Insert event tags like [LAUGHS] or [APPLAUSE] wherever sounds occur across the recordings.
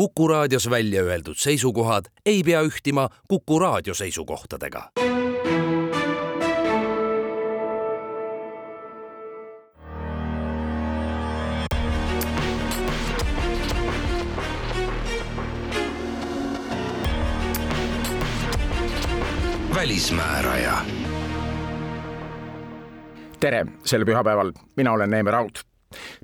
Kuku raadios välja öeldud seisukohad ei pea ühtima Kuku raadio seisukohtadega. välismääraja. tere sel pühapäeval, mina olen Neeme Raud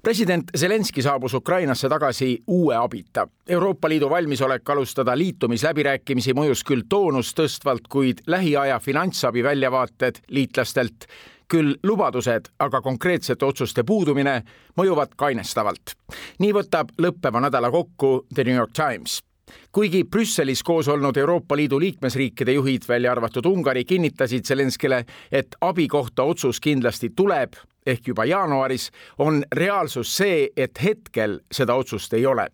president Zelenskõi saabus Ukrainasse tagasi uue abita. Euroopa Liidu valmisolek alustada liitumisläbirääkimisi mõjus küll toonust tõstvalt, kuid lähiaja finantsabi väljavaated liitlastelt küll lubadused, aga konkreetsete otsuste puudumine mõjuvad kainestavalt. nii võtab lõppeva nädala kokku The New York Times kuigi Brüsselis koos olnud Euroopa Liidu liikmesriikide juhid, välja arvatud Ungari, kinnitasid Zelenskile, et abi kohta otsus kindlasti tuleb, ehk juba jaanuaris, on reaalsus see, et hetkel seda otsust ei ole.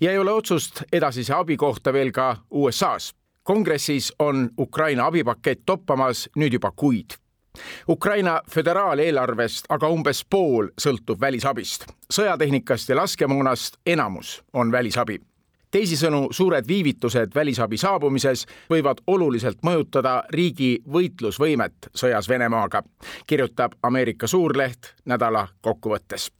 ja ei ole otsust edasise abi kohta veel ka USA-s. kongressis on Ukraina abipakett toppamas nüüd juba kuid Ukraina föderaaleelarvest aga umbes pool sõltub välisabist, sõjatehnikast ja laskemoonast enamus on välisabi teisisõnu, suured viivitused välisabi saabumises võivad oluliselt mõjutada riigi võitlusvõimet sõjas Venemaaga, kirjutab Ameerika suurleht nädala kokkuvõttes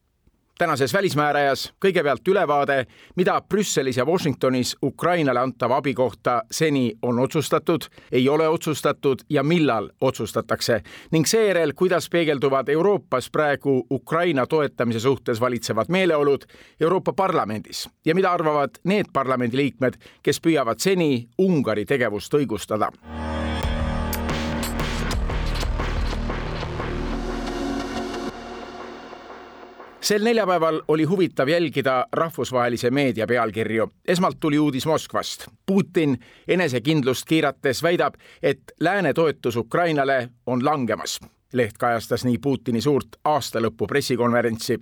tänases Välismäärajas kõigepealt ülevaade, mida Brüsselis ja Washingtonis Ukrainale antava abi kohta seni on otsustatud, ei ole otsustatud ja millal otsustatakse. Ning seejärel, kuidas peegelduvad Euroopas praegu Ukraina toetamise suhtes valitsevad meeleolud Euroopa Parlamendis ja mida arvavad need parlamendiliikmed, kes püüavad seni Ungari tegevust õigustada sel neljapäeval oli huvitav jälgida rahvusvahelise meedia pealkirju. esmalt tuli uudis Moskvast. Putin enesekindlust kiirates väidab, et lääne toetus Ukrainale on langemas. leht kajastas nii Putini suurt aastalõpu pressikonverentsi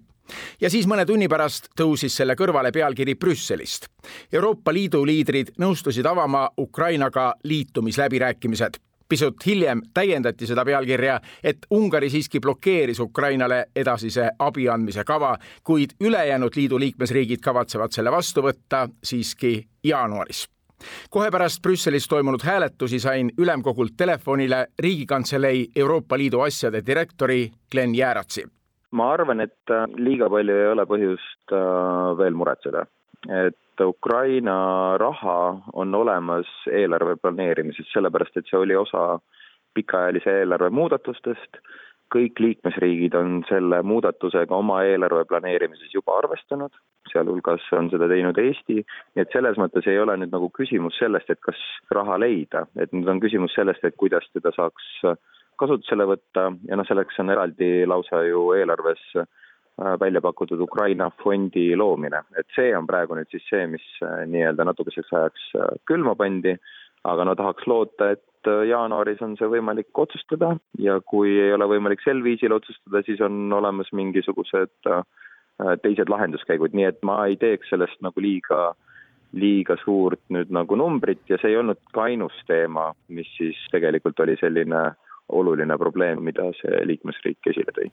ja siis mõne tunni pärast tõusis selle kõrvale pealkiri Brüsselist. Euroopa Liidu liidrid nõustusid avama Ukrainaga liitumisläbirääkimised pisut hiljem täiendati seda pealkirja, et Ungari siiski blokeeris Ukrainale edasise abi andmise kava, kuid ülejäänud liidu liikmesriigid kavatsevad selle vastu võtta siiski jaanuaris kohe pärast Brüsselis toimunud hääletusi sain ülemkogult telefonile Riigikantselei Euroopa Liidu asjade direktori Glen Jääratsi. ma arvan, et äh, liiga palju ei ole põhjust äh, veel muretseda, et Ukraina raha on olemas eelarve planeerimises, sellepärast et see oli osa pikaajalise eelarve muudatustest, kõik liikmesriigid on selle muudatusega oma eelarve planeerimises juba arvestanud, sealhulgas on seda teinud Eesti, nii et selles mõttes ei ole nüüd nagu küsimus sellest, et kas raha leida, et nüüd on küsimus sellest, et kuidas teda saaks kasutusele võtta. Ja noh, selleks on eraldi lausa ju eelarves välja pakutud Ukraina fondi loomine, et see on praegu nüüd siis see, mis äh, nii-öelda natukeseks ajaks äh, külma pandi, aga no tahaks loota, et jaanuaris on see võimalik otsustada ja kui ei ole võimalik sel viisil otsustada, siis on olemas mingisugused teised lahenduskäigud, nii et ma ei teeks sellest nagu liiga, liiga suurt nüüd nagu numbrit ja see ei olnud ka ainus teema, mis siis tegelikult oli selline oluline probleem, mida see liikmesriik esile tõi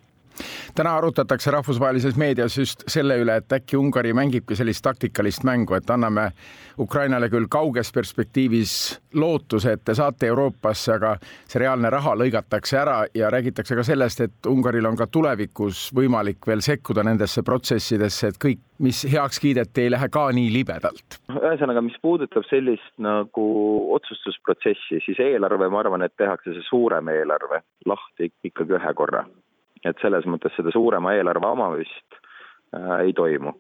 täna arutatakse rahvusvahelises meedias just selle üle, et äkki Ungari mängibki sellist taktikalist mängu, et anname Ukrainale küll kauges perspektiivis lootuse, et te saate Euroopasse, aga see reaalne raha lõigatakse ära ja räägitakse ka sellest, et Ungaril on ka tulevikus võimalik veel sekkuda nendesse protsessidesse, et kõik, mis heaks kiideti, ei lähe ka nii libedalt. ühesõnaga, mis puudutab sellist nagu otsustusprotsessi, siis eelarve, ma arvan, et tehakse see suurem eelarve lahti ikkagi ühe korra et selles mõttes seda suurema eelarve omamist äh, ei toimu.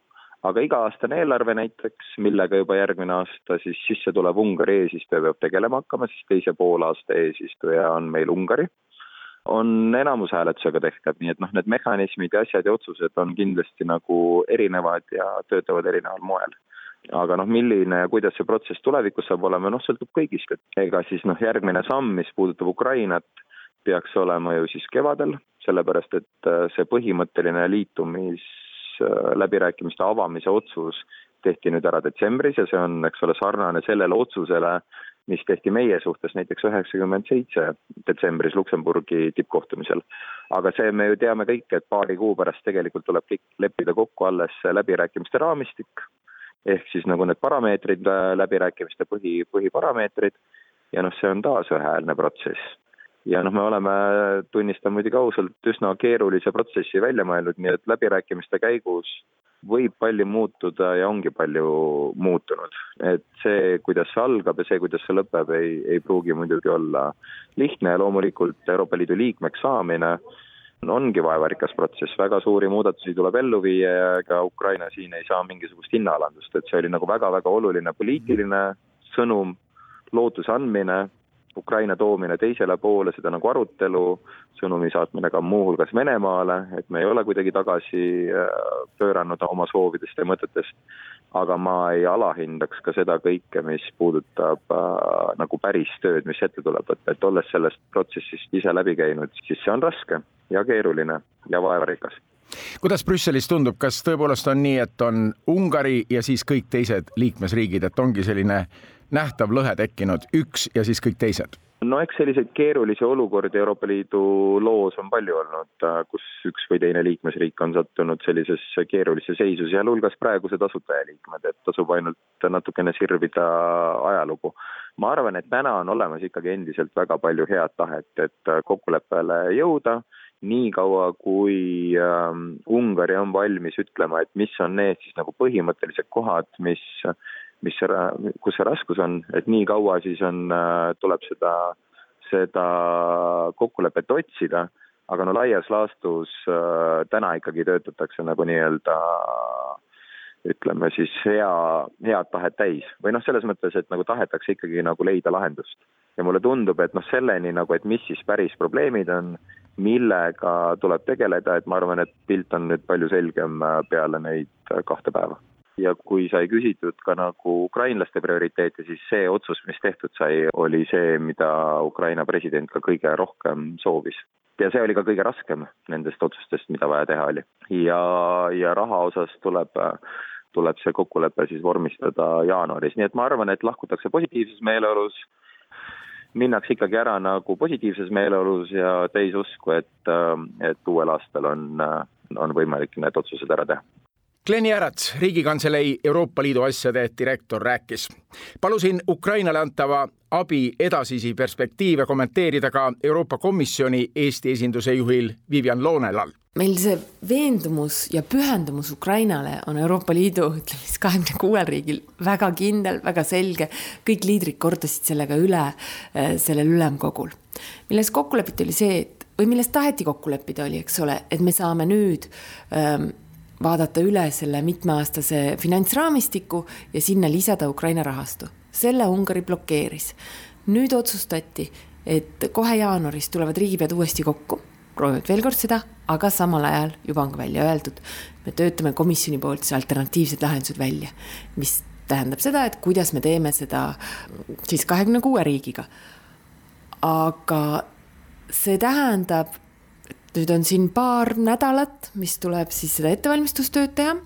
aga iga-aastane eelarve näiteks, millega juba järgmine aasta siis sisse tulev Ungari eesistuja peab tegelema hakkama, siis teise poolaasta eesistuja on meil Ungari, on enamushääletusega tehtav, nii et noh, need mehhanismid ja asjad ja otsused on kindlasti nagu erinevad ja töötavad erineval moel. Aga noh, milline ja kuidas see protsess tulevikus saab olema, noh, sõltub kõigist, et ega siis noh, järgmine samm, mis puudutab Ukrainat, peaks olema ju siis kevadel, sellepärast et äh, see põhimõtteline liitumisläbirääkimiste avamise otsus tehti nüüd ära detsembris ja see on, eks ole, sarnane sellele otsusele, mis tehti meie suhtes näiteks üheksakümmend seitse detsembris Luksemburgi tippkohtumisel. aga see, me ju teame kõik, et paari kuu pärast tegelikult tuleb leppida kokku alles läbirääkimiste raamistik. Ehk siis nagu need parameetrid, läbirääkimiste põhi, põhiparameetrid. Ja noh, see on taas ühehäälne protsess ja noh, me oleme, tunnistan muidugi ausalt, üsna keerulise protsessi välja mõelnud, nii et läbirääkimiste käigus võib palju muutuda ja ongi palju muutunud. et see, kuidas see algab ja see, kuidas see lõpeb, ei, ei pruugi muidugi olla lihtne. Ja loomulikult Euroopa Liidu liikmeks saamine ongi vaevarikas protsess, väga suuri muudatusi tuleb ellu viia ja ega Ukraina siin ei saa mingisugust hinnaalandust, et see oli nagu väga-väga oluline poliitiline sõnum, lootuse andmine Ukraina toomine teisele poole, seda nagu arutelu, sõnumi saatmine ka muuhulgas Venemaale, et me ei ole kuidagi tagasi äh, pööranud oma soovidest ja mõtetest, aga ma ei alahindaks ka seda kõike, mis puudutab äh, nagu päris tööd, mis ette tuleb võtta, et olles sellest protsessist ise läbi käinud, siis see on raske ja keeruline ja vaevarikas kuidas Brüsselis tundub, kas tõepoolest on nii, et on Ungari ja siis kõik teised liikmesriigid, et ongi selline nähtav lõhe tekkinud, üks ja siis kõik teised? no eks selliseid keerulisi olukordi Euroopa Liidu loos on palju olnud, äh, kus üks või teine liikmesriik on sattunud sellisesse keerulisse seisu, sealhulgas praegused asutajaliikmed, et tasub ainult natukene sirvida ajalugu. ma arvan, et täna on olemas ikkagi endiselt väga palju head tahet, et äh, kokkuleppele jõuda, niikaua kui äh, Ungari on valmis ütlema, et mis on need siis nagu põhimõttelised kohad, mis mis kus see raskus on, et nii kaua siis on, äh, tuleb seda, seda kokkulepet otsida, aga no laias laastus äh, täna ikkagi töötatakse nagu nii-öelda ütleme siis hea, head tahet täis või noh, selles mõttes, et nagu tahetakse ikkagi nagu leida lahendust. ja mulle tundub, et noh, selleni nagu, et mis siis päris probleemid on, millega tuleb tegeleda, et ma arvan, et pilt on nüüd palju selgem äh, peale neid kahte päeva ja kui sai küsitud ka nagu ukrainlaste prioriteete, siis see otsus, mis tehtud sai, oli see, mida Ukraina president ka kõige rohkem soovis. ja see oli ka kõige raskem nendest otsustest, mida vaja teha oli. ja, ja raha osas tuleb tuleb see kokkulepe siis vormistada jaanuaris, nii et ma arvan, et lahkutakse positiivses meeleolus, minnakse ikkagi ära nagu positiivses meeleolus ja täis usku, et, et uuel aastal on, on võimalik need otsused ära teha. Glen Järats, Riigikantselei Euroopa Liidu asjade direktor, rääkis. palusin Ukrainale antava abi edasisi perspektiive kommenteerida ka Euroopa Komisjoni Eesti esinduse juhil Vivian Loonelal. meil see veendumus ja pühendumus Ukrainale on Euroopa Liidu, ütleme siis kahekümne kuuel riigil väga kindel, väga selge. kõik liidrid kordasid sellega üle äh, sellel ülemkogul. milles kokku lepiti, oli see, et või milles taheti kokku leppida, oli, eks ole, et me saame nüüd ähm, vaadata üle selle mitmeaastase finantsraamistiku ja sinna lisada Ukraina rahastu. selle Ungari blokeeris. nüüd otsustati, et kohe jaanuaris tulevad riigipead uuesti kokku, proovivad veel kord seda, aga samal ajal juba on ka välja öeldud, me töötame komisjoni poolt siis alternatiivsed lahendused välja, mis tähendab seda, et kuidas me teeme seda siis kahekümne kuue riigiga. aga see tähendab nüüd on siin paar nädalat, mis tuleb siis seda ettevalmistustööd teha.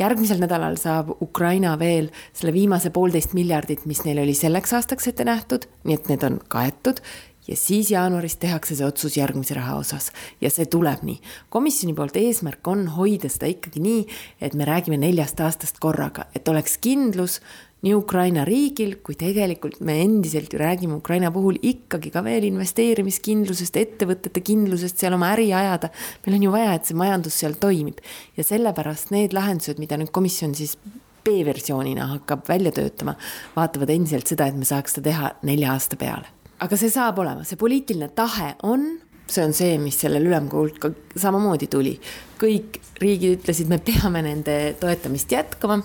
järgmisel nädalal saab Ukraina veel selle viimase poolteist miljardit, mis neil oli selleks aastaks ette nähtud, nii et need on kaetud ja siis jaanuaris tehakse see otsus järgmise raha osas ja see tuleb nii. komisjoni poolt eesmärk on hoida seda ikkagi nii, et me räägime neljast aastast korraga, et oleks kindlus nii Ukraina riigil kui tegelikult me endiselt ju räägime Ukraina puhul ikkagi ka veel investeerimiskindlusest, ettevõtete kindlusest seal oma äri ajada. meil on ju vaja, et see majandus seal toimib ja sellepärast need lahendused, mida nüüd komisjon siis B-versioonina hakkab välja töötama, vaatavad endiselt seda, et me saaks seda teha nelja aasta peale. aga see saab olema, see poliitiline tahe on see on see, mis sellel ülemkogult ka samamoodi tuli. kõik riigid ütlesid, me peame nende toetamist jätkama,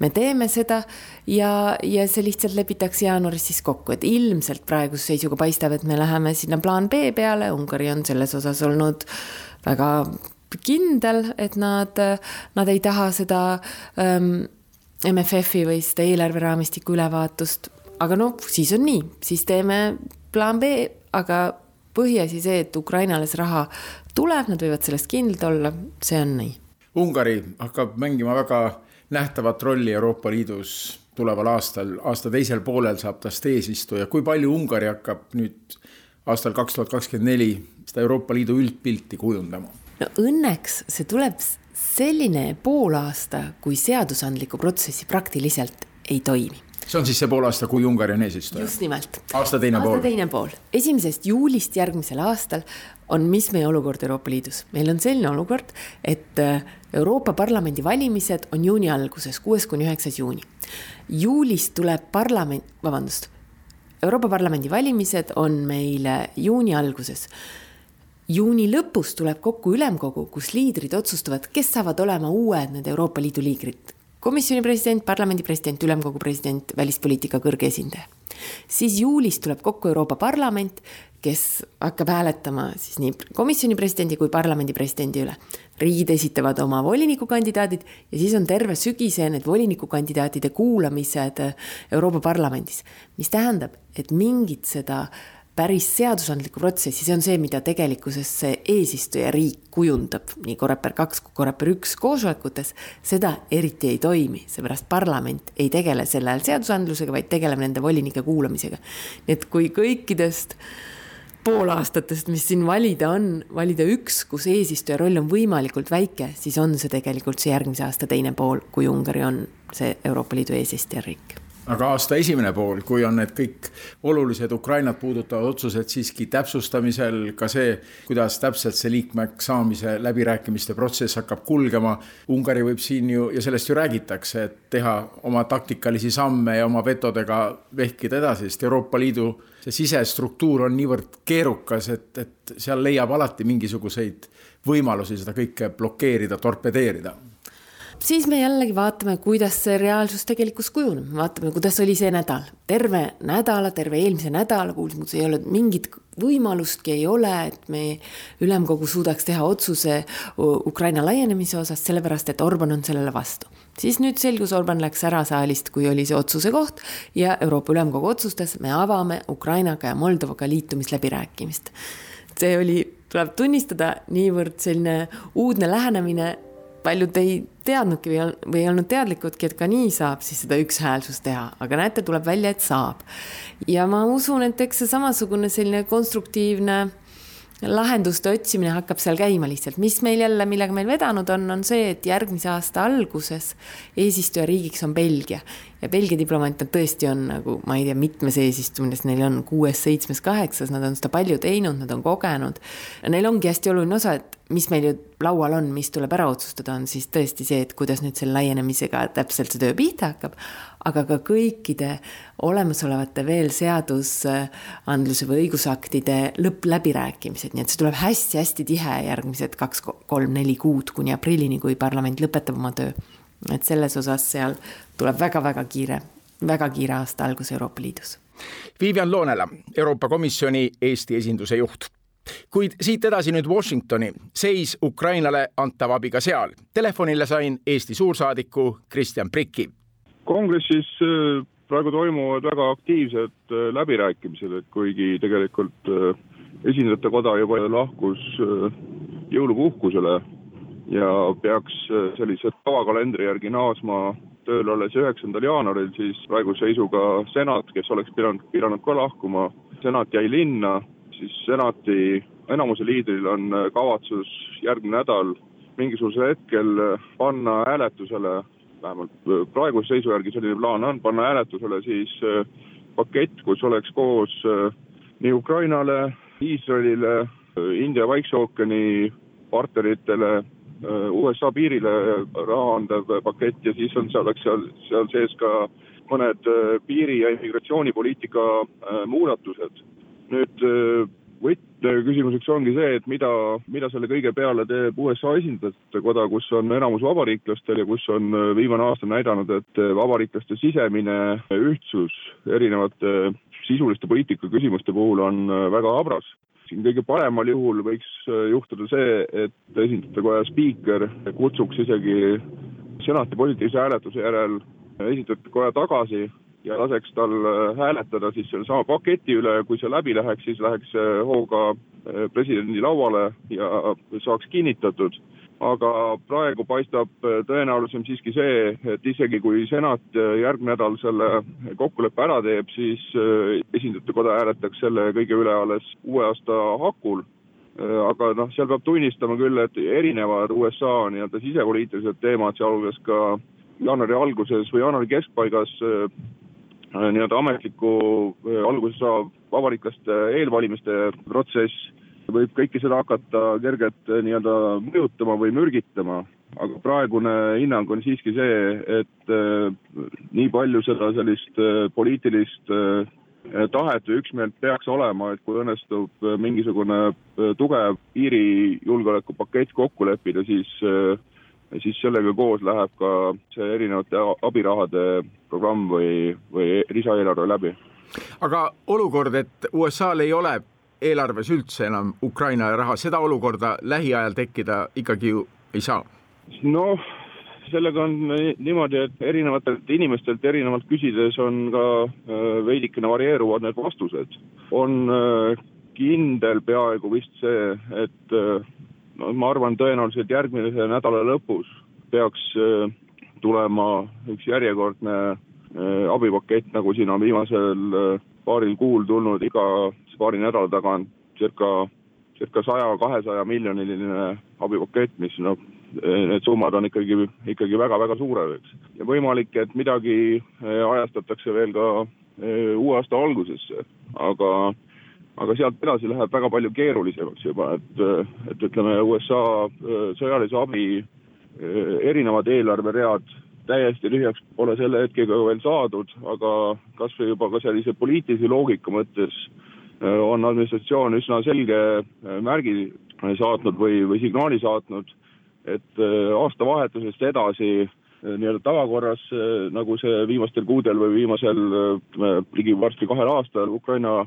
me teeme seda. Ja, ja see lihtsalt lepitakse jaanuaris siis kokku, et ilmselt praeguse seisuga paistab, et me läheme sinna plaan B peale, Ungari on selles osas olnud väga kindel, et nad, nad ei taha seda ähm, MFF-i või seda eelarveraamistiku ülevaatust, aga noh, siis on nii, siis teeme plaan B, aga põhiasi see, et Ukrainale see raha tuleb, nad võivad sellest kindlad olla, see on nii. Ungari hakkab mängima väga nähtavat rolli Euroopa Liidus tuleval aastal, aasta teisel poolel saab tast eesistuja, kui palju Ungari hakkab nüüd aastal kaks tuhat kakskümmend neli seda Euroopa Liidu üldpilti kujundama? no õnneks see tuleb selline poolaasta, kui seadusandliku protsessi praktiliselt ei toimi see on siis see poolaasta, kui Ungari on eesistuja? just nimelt. aasta teine aasta pool. teine pool. esimesest juulist järgmisel aastal on, mis meie olukord Euroopa Liidus. meil on selline olukord, et äh, Euroopa Parlamendi valimised on juuni alguses, kuues kuni üheksas juuni. juulis tuleb parlament, vabandust, Euroopa Parlamendi valimised on meil juuni alguses juuni lõpus tuleb kokku ülemkogu, kus liidrid otsustavad, kes saavad olema uued need Euroopa Liidu liidrid. Komisjoni president, parlamendi president, ülemkogu president, välispoliitika kõrge esindaja. siis juulis tuleb kokku Euroopa Parlament, kes hakkab hääletama siis nii komisjoni presidendi kui parlamendi presidendi üle. riigid esitavad oma volinikukandidaadid ja siis on terve sügise need volinikukandidaatide kuulamised Euroopa Parlamendis, mis tähendab, et mingit seda päris seadusandlikku protsessi, see on see, mida tegelikkuses see eesistujariik kujundab nii Coreper kaks kui Coreper üks koosolekutes, seda eriti ei toimi, seepärast parlament ei tegele sel ajal seadusandlusega, vaid tegeleb nende volinike kuulamisega. nii et kui kõikidest poolaastatest, mis siin valida on, valida üks, kus eesistuja roll on võimalikult väike, siis on see tegelikult see järgmise aasta teine pool, kui Ungari on see Euroopa Liidu eesistujariik aga aasta esimene pool, kui on need kõik olulised Ukrainat puudutavad otsused siiski täpsustamisel, ka see, kuidas täpselt see liikmeks saamise läbirääkimiste protsess hakkab kulgema. Ungari võib siin ju ja sellest ju räägitakse, et teha oma taktikalisi samme ja oma vetodega vehkida edasi, sest Euroopa Liidu see sisestruktuur on niivõrd keerukas, et, et seal leiab alati mingisuguseid võimalusi seda kõike blokeerida, torpedeerida siis me jällegi vaatame, kuidas see reaalsus tegelikkus kujuneb, vaatame, kuidas oli see nädal. terve nädala, terve eelmise nädala kuulsime, kus ei olnud mingit võimalustki ei ole, et me ülemkogu suudaks teha otsuse Ukraina laienemise osas, sellepärast et Orban on sellele vastu. siis nüüd selgus, Orban läks ära saalist, kui oli see otsuse koht ja Euroopa Ülemkogu otsustas, me avame Ukrainaga ja Moldovaga liitumisläbirääkimist. see oli, tuleb tunnistada, niivõrd selline uudne lähenemine paljud ei teadnudki või, või ei olnud teadlikudki, et ka nii saab siis seda ükshäälsust teha, aga näete, tuleb välja, et saab. ja ma usun, et eks see samasugune selline konstruktiivne lahenduste otsimine hakkab seal käima lihtsalt, mis meil jälle, millega meil vedanud on, on see, et järgmise aasta alguses eesistujariigiks on Belgia. Ja Belgia diplomaat nad tõesti on nagu, ma ei tea, mitmes eesistumises neil on kuues, seitsmes, kaheksas, nad on seda palju teinud, nad on kogenud. Neil ongi hästi oluline osa, et mis meil ju laual on, mis tuleb ära otsustada, on siis tõesti see, et kuidas nüüd selle laienemisega täpselt see töö pihta hakkab, aga ka kõikide olemasolevate veel seadusandluse või õigusaktide lõppläbirääkimised, nii et see tuleb hästi-hästi tihe järgmised kaks, kolm, neli kuud kuni aprillini, kui parlament lõpetab oma töö. et selles osas seal tuleb väga-väga kiire, väga kiire aasta algus Euroopa Liidus. Vivian Loonela, Euroopa Komisjoni Eesti esinduse juht kuid siit edasi nüüd Washingtoni, seis Ukrainale antava abiga seal. Telefonile sain Eesti suursaadiku Kristjan Pricki. Kongressis äh, praegu toimuvad väga aktiivsed äh, läbirääkimised, et kuigi tegelikult äh, esindajate koda juba lahkus jõulupuhkusele ja peaks sellise tavakalendri järgi naasma tööle alles üheksandal jaanuaril, siis praeguse seisuga senat, kes oleks pidanud, pidanud ka lahkuma, senat jäi linna siis senati enamuse liidril on kavatsus järgmine nädal mingisugusel hetkel panna hääletusele, vähemalt äh, praeguse seisu järgi selline plaan on, panna hääletusele siis pakett, kus oleks koos nii Ukrainale, Iisraelile, India Vaikse ookeani partneritele, USA piirile raha andev pakett ja siis on, seal oleks seal, seal sees ka mõned piiri- ja immigratsioonipoliitika muudatused. Nüüd võtteküsimuseks ongi see, et mida, mida selle kõige peale teeb USA esindajate koda, kus on enamus vabariiklastel ja kus on äh, viimane aasta näidanud, et äh, vabariiklaste sisemine ühtsus erinevate sisuliste poliitika küsimuste puhul on väga habras. siin kõige paremal juhul võiks juhtuda see, et esindajate koja spiiker kutsuks isegi senati positiivse hääletuse järel esindajate koja tagasi ja laseks tal äh, hääletada siis sellesama paketi üle, kui see läbi läheks, siis läheks hooga äh, presidendi lauale ja saaks kinnitatud. aga praegu paistab äh, tõenäolisem siiski see, et isegi kui senat järgmine nädal selle kokkuleppe ära teeb, siis esindajate koda hääletaks selle kõige üle alles uue aasta hakul aga noh, seal peab tunnistama küll, et erinevad USA nii-öelda sisepoliitilised teemad, sealhulgas ka jaanuari alguses või jaanuari keskpaigas nii-öelda ametliku alguse saav avalikuste eelvalimiste protsess. Võib kõike seda hakata kergelt nii-öelda mõjutama või mürgitama, aga praegune hinnang on siiski see, et nii palju seda sellist poliitilist tahet või üksmeelt peaks olema, et kui õnnestub äh, mingisugune äh, tugev piirijulgeolekupakett kokku leppida, siis äh, siis sellega koos läheb ka see erinevate abirahade programm või, või lisaeelarve läbi. aga olukord, et USA-l ei ole eelarves üldse enam Ukrainale raha, seda olukorda lähiajal tekkida ikkagi ju ei saa? noh sellega on niimoodi, et erinevatelt inimestelt erinevalt küsides on ka äh, veidikene varieeruvad need vastused. on äh, kindel peaaegu vist see, et äh, ma arvan, tõenäoliselt järgmise nädala lõpus peaks tulema üks järjekordne abipakett, nagu siin on viimasel paaril kuul tulnud iga paari nädala tagant circa, circa saja, kahesaja miljoniline abipakett, mis noh, need summad on ikkagi, ikkagi väga-väga suured, eks. ja võimalik, et midagi ajastatakse veel ka uue aasta algusesse, aga aga sealt edasi läheb väga palju keerulisemaks juba, et, et ütleme, USA eh, sõjalise abi erinevad eelarveread täiesti tühjaks pole selle hetkega veel saadud, aga kas või juba ka sellise poliitilise loogika mõttes on administratsioon üsna selge märgi saatnud või, või signaali saatnud et äh, aastavahetusest edasi äh, nii-öelda tavakorras, äh, nagu see viimastel kuudel või viimasel ligi varsti kahel aastal Ukraina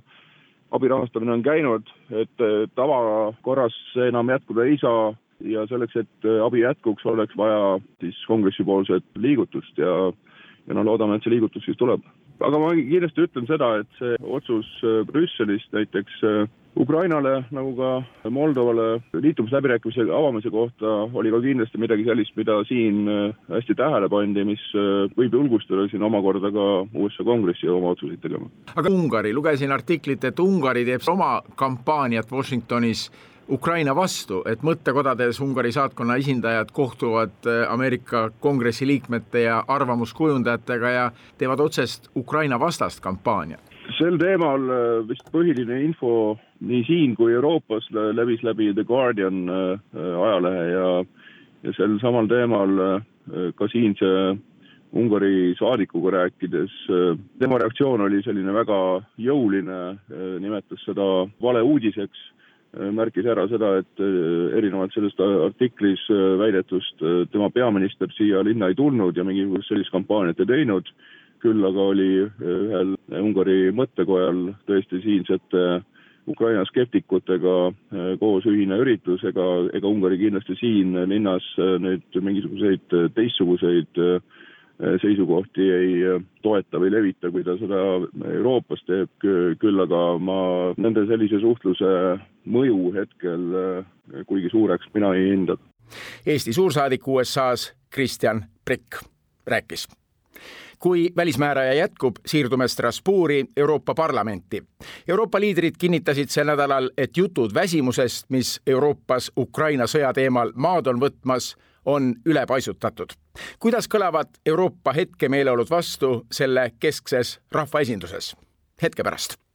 abi rahastamine on käinud, et tavakorras see enam jätkuda ei saa ja selleks, et abi jätkuks, oleks vaja siis kongressipoolset liigutust ja ja no loodame, et see liigutus siis tuleb. aga ma kiiresti ütlen seda, et see otsus Brüsselist näiteks Ukrainale nagu ka Moldovale liitumisläbirääkimise avamise kohta oli ka kindlasti midagi sellist, mida siin äh, hästi tähele pandi, mis äh, võib julgustada siin omakorda ka USA kongressi oma otsuseid tegema. aga Ungari, lugesin artiklit, et Ungari teeb oma kampaaniat Washingtonis Ukraina vastu, et mõttekodades Ungari saatkonna esindajad kohtuvad äh, Ameerika kongressi liikmete ja arvamuskujundajatega ja teevad otsest Ukraina vastast kampaaniat sel teemal vist põhiline info nii siin kui Euroopas levis läbi The Guardian äh, ajalehe ja, ja sel samal teemal äh, ka siinse Ungari saadikuga rääkides, äh, tema reaktsioon oli selline väga jõuline, nimetas seda valeuudiseks, märkis ära seda, et erinevalt sellest artiklis väidetust tema peaminister siia linna ei tulnud ja mingisugust sellist kampaaniat ei teinud, küll aga oli ühel Ungari mõttekojal tõesti siinsete Ukraina skeptikutega äh, koos ühine üritus, ega, ega Ungari kindlasti siin linnas äh, nüüd mingisuguseid teistsuguseid seisukohti ei toeta või levita, kui ta seda Euroopas teeb, küll aga ma nende sellise suhtluse mõju hetkel kuigi suureks mina ei hinda. Eesti suursaadik USA-s Kristjan Prikk rääkis kui välismääraja jätkub, siirdume Strasbourgi Euroopa Parlamenti. Euroopa liidrid kinnitasid sel nädalal, et jutud väsimusest, mis Euroopas Ukraina sõja teemal maad on võtmas, on ülepaisutatud. kuidas kõlavad Euroopa hetkemeeleolud vastu selle keskses rahvaesinduses? hetke pärast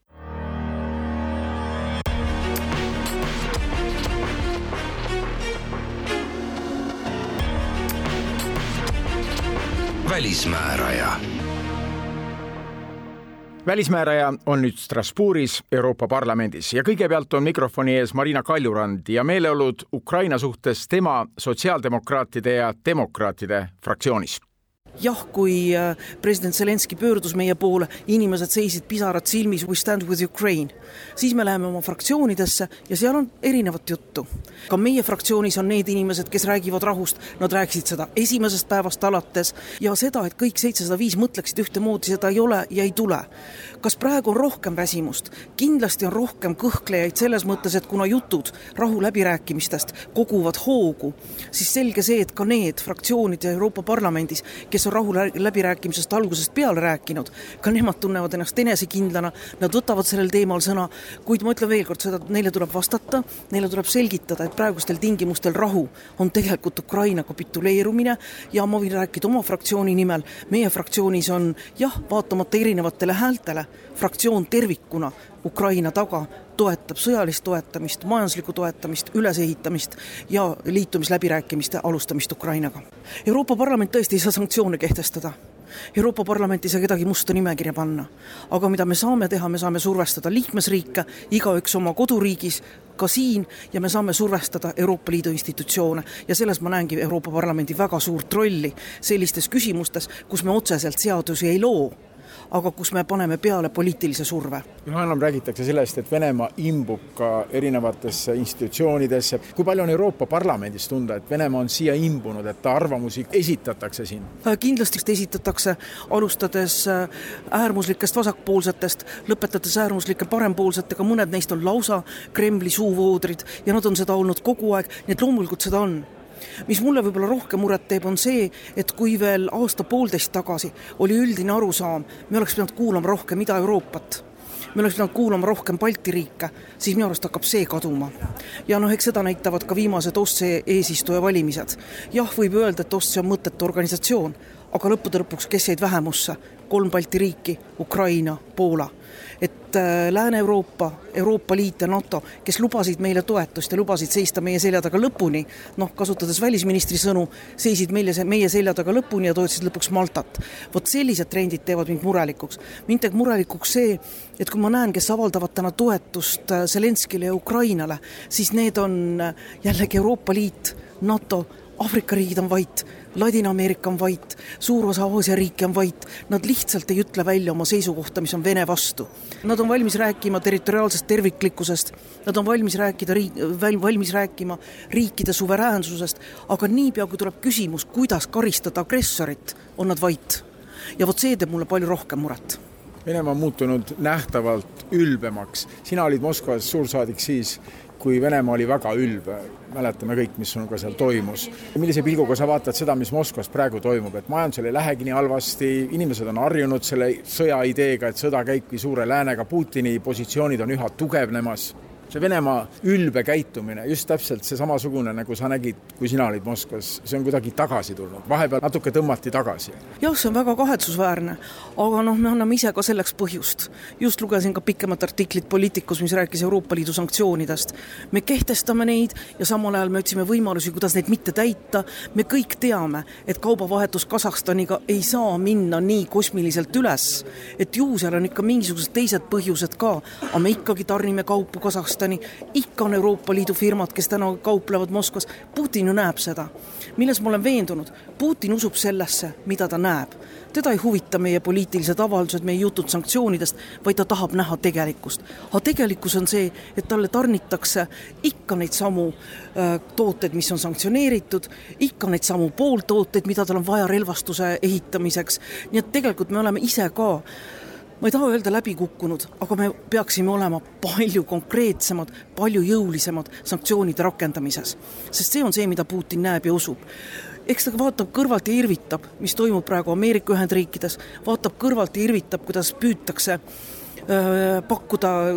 välismääraja. välismääraja on nüüd Strasbourgis Euroopa Parlamendis ja kõigepealt on mikrofoni ees Marina Kaljurand ja meeleolud Ukraina suhtes tema sotsiaaldemokraatide ja demokraatide fraktsioonis jah, kui äh, president Zelenskõi pöördus meie poole, inimesed seisid pisarad silmis, we stand with Ukraine, siis me läheme oma fraktsioonidesse ja seal on erinevat juttu. ka meie fraktsioonis on need inimesed, kes räägivad rahust, nad rääkisid seda esimesest päevast alates ja seda, et kõik seitsesada viis mõtleksid ühtemoodi, seda ei ole ja ei tule. kas praegu on rohkem väsimust? kindlasti on rohkem kõhklejaid selles mõttes, et kuna jutud rahuläbirääkimistest koguvad hoogu, siis selge see, et ka need fraktsioonid Euroopa Parlamendis, kes kes on rahuläbirääkimisest algusest peale rääkinud, ka nemad tunnevad ennast enesekindlana, nad võtavad sellel teemal sõna, kuid ma ütlen veel kord seda, et neile tuleb vastata, neile tuleb selgitada, et praegustel tingimustel rahu on tegelikult Ukraina kapituleerumine. Ja ma võin rääkida oma fraktsiooni nimel, meie fraktsioonis on jah, vaatamata erinevatele häältele, fraktsioon tervikuna Ukraina taga toetab sõjalist toetamist, majanduslikku toetamist, ülesehitamist ja liitumisläbirääkimiste alustamist Ukrainaga. Euroopa Parlament tõesti ei saa sanktsioone kehtestada Euroopa Parlament ei saa kedagi musta nimekirja panna. aga mida me saame teha, me saame survestada liikmesriike, igaüks oma koduriigis, ka siin, ja me saame survestada Euroopa Liidu institutsioone ja selles ma näengi Euroopa Parlamendi väga suurt rolli sellistes küsimustes, kus me otseselt seadusi ei loo aga kus me paneme peale poliitilise surve. üha enam räägitakse sellest, et Venemaa imbub ka erinevatesse institutsioonidesse. kui palju on Euroopa Parlamendis tunda, et Venemaa on siia imbunud, et arvamusi esitatakse siin? Äh, kindlasti esitatakse, alustades äh, äärmuslikest vasakpoolsetest, lõpetades äärmuslike parempoolsetega, mõned neist on lausa Kremli suuvoodrid ja nad on seda olnud kogu aeg, nii et loomulikult seda on mis mulle võib-olla rohkem muret teeb, on see, et kui veel aasta-poolteist tagasi oli üldine arusaam, me oleks pidanud kuulama rohkem Ida-Euroopat me oleks pidanud kuulama rohkem Balti riike, siis minu arust hakkab see kaduma. ja noh, eks seda näitavad ka viimased OSCE eesistuja valimised. jah, võib öelda, et OSCE on mõttetu organisatsioon, aga lõppude lõpuks, kes jäid vähemusse? kolm Balti riiki, Ukraina, Poola et äh, Lääne-Euroopa, Euroopa Liit ja NATO, kes lubasid meile toetust ja lubasid seista meie selja taga lõpuni, noh, kasutades välisministri sõnu, seisid meile, meie selja taga lõpuni ja toetasid lõpuks Maltat. vot sellised trendid teevad mind murelikuks. mind teeb murelikuks see, et kui ma näen, kes avaldavad täna toetust äh, Zelenskile ja Ukrainale, siis need on äh, jällegi Euroopa Liit, NATO, Aafrika riigid on vait Ladina-Ameerika on vait, suur osa Aasia riike on vait, nad lihtsalt ei ütle välja oma seisukohta, mis on Vene vastu. Nad on valmis rääkima territoriaalsest terviklikkusest, nad on valmis rääkida riik, valmis rääkima riikide suveräänsusest, aga niipea, kui tuleb küsimus, kuidas karistada agressorit, on nad vait. ja vot see teeb mulle palju rohkem muret Venemaa on muutunud nähtavalt ülbemaks. sina olid Moskvas suursaadik siis, kui Venemaa oli väga ülbe, mäletame kõik, mis sinuga seal toimus. millise pilguga sa vaatad seda, mis Moskvas praegu toimub, et majandusel ei lähegi nii halvasti, inimesed on harjunud selle sõja ideega, et sõda käibki suure läänega, Putini positsioonid on üha tugevnemas see Venemaa ülbe käitumine, just täpselt see samasugune, nagu sa nägid, kui sina olid Moskvas, see on kuidagi tagasi tulnud, vahepeal natuke tõmmati tagasi. jah, see on väga kahetsusväärne, aga noh, me anname ise ka selleks põhjust. just lugesin ka pikemat artiklit Poliitikus, mis rääkis Euroopa Liidu sanktsioonidest. me kehtestame neid ja samal ajal me otsime võimalusi, kuidas neid mitte täita, me kõik teame, et kaubavahetus Kasahstaniga ei saa minna nii kosmiliselt üles, et ju seal on ikka mingisugused teised põhjused ka, aga me ikkagi tarnime kaupu Kasahstani, Kasahstani, ikka on Euroopa Liidu firmad, kes täna kauplevad Moskvas. Putin ju näeb seda. milles ma olen veendunud, Putin usub sellesse, mida ta näeb. teda ei huvita meie poliitilised avaldused, meie jutud sanktsioonidest, vaid ta tahab näha tegelikkust. aga tegelikkus on see, et talle tarnitakse ikka neid samu äh, tooteid, mis on sanktsioneeritud, ikka neid samu pooltooteid, mida tal on vaja relvastuse ehitamiseks, nii et tegelikult me oleme ise ka ma ei taha öelda läbi kukkunud, aga me peaksime olema palju konkreetsemad, palju jõulisemad sanktsioonide rakendamises. sest see on see, mida Putin näeb ja usub eks ta vaatab kõrvalt ja irvitab, mis toimub praegu Ameerika Ühendriikides, vaatab kõrvalt ja irvitab, kuidas püütakse pakkuda äh,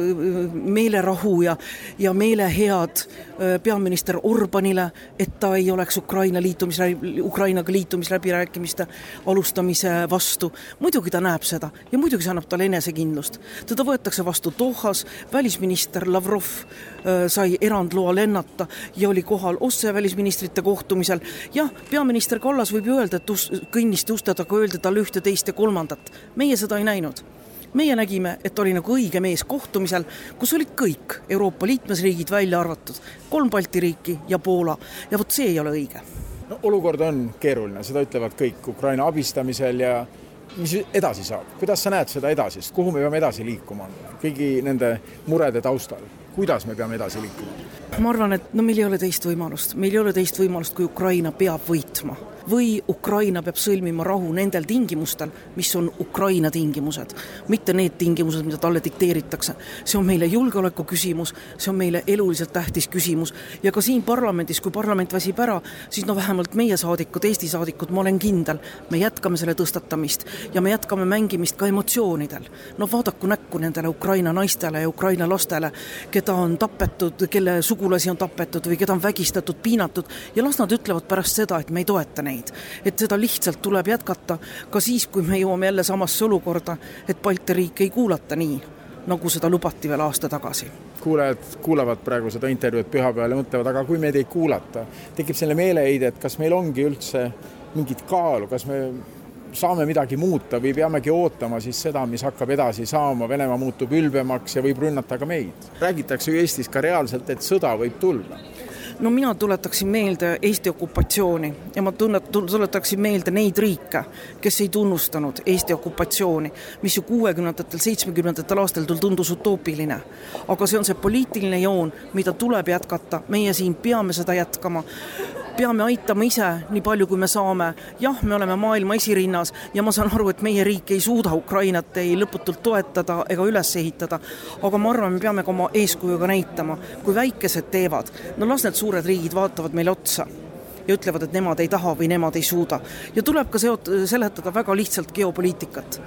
meelerahu ja, ja meelehead äh, peaminister Orbanile, et ta ei oleks Ukraina liitumis, Ukrainaga liitumisläbirääkimiste alustamise vastu. muidugi ta näeb seda ja muidugi see annab talle enesekindlust. teda võetakse vastu Dohas, välisminister Lavrov sai erandloa lennata ja oli kohal OSCE välisministrite kohtumisel. jah, peaminister Kallas võib ju öelda, et kõnnisti uste taga öeldi talle ühte, teist ja kolmandat. meie seda ei näinud meie nägime, et oli nagu õige mees kohtumisel, kus olid kõik Euroopa liikmesriigid välja arvatud, kolm Balti riiki ja Poola. Ja vot see ei ole õige. no olukord on keeruline, seda ütlevad kõik Ukraina abistamisel ja mis edasi saab, kuidas sa näed seda edasist, kuhu me peame edasi liikuma? Kõigi nende murede taustal, kuidas me peame edasi liikuma? ma arvan, et no meil ei ole teist võimalust, meil ei ole teist võimalust, kui Ukraina peab võitma või Ukraina peab sõlmima rahu nendel tingimustel, mis on Ukraina tingimused, mitte need tingimused, mida talle dikteeritakse. see on meile julgeoleku küsimus, see on meile eluliselt tähtis küsimus ja ka siin parlamendis, kui parlament väsib ära, siis no vähemalt meie saadikud, Eesti saadikud, ma olen kindel, me jätkame selle tõstatamist ja me jätkame mängimist ka emotsioonidel. no vaadaku näkku nendele Ukraina naistele ja Ukraina lastele, keda on tapetud, kelle sugulasi on tapetud või keda on vägistatud, piinatud ja las nad ütlevad pärast seda, et me ei toeta neid neid. et seda lihtsalt tuleb jätkata ka siis, kui me jõuame jälle samasse olukorda, et Balti riike ei kuulata nii, nagu seda lubati veel aasta tagasi kuulajad kuulavad praegu seda intervjuud pühapäeval ja mõtlevad, aga kui meid ei kuulata, tekib selline meeleheide, et kas meil ongi üldse mingit kaalu, kas me saame midagi muuta või peamegi ootama siis seda, mis hakkab edasi saama, Venemaa muutub ülbemaks ja võib rünnata ka meid. räägitakse ju Eestis ka reaalselt, et sõda võib tulla no mina tuletaksin meelde Eesti okupatsiooni ja ma tunnet-, tuletaksin meelde neid riike, kes ei tunnustanud Eesti okupatsiooni, mis ju kuuekümnendatel, seitsmekümnendatel aastatel tundus utoopiline. aga see on see poliitiline joon, mida tuleb jätkata, meie siin peame seda jätkama peame aitama ise nii palju, kui me saame. jah, me oleme maailma esirinnas ja ma saan aru, et meie riik ei suuda Ukrainat ei lõputult toetada ega üles ehitada, aga ma arvan, me peame ka oma eeskujuga näitama, kui väikesed teevad, no las need suured riigid vaatavad meile otsa ja ütlevad, et nemad ei taha või nemad ei suuda. ja tuleb ka seot-, seletada väga lihtsalt geopoliitikat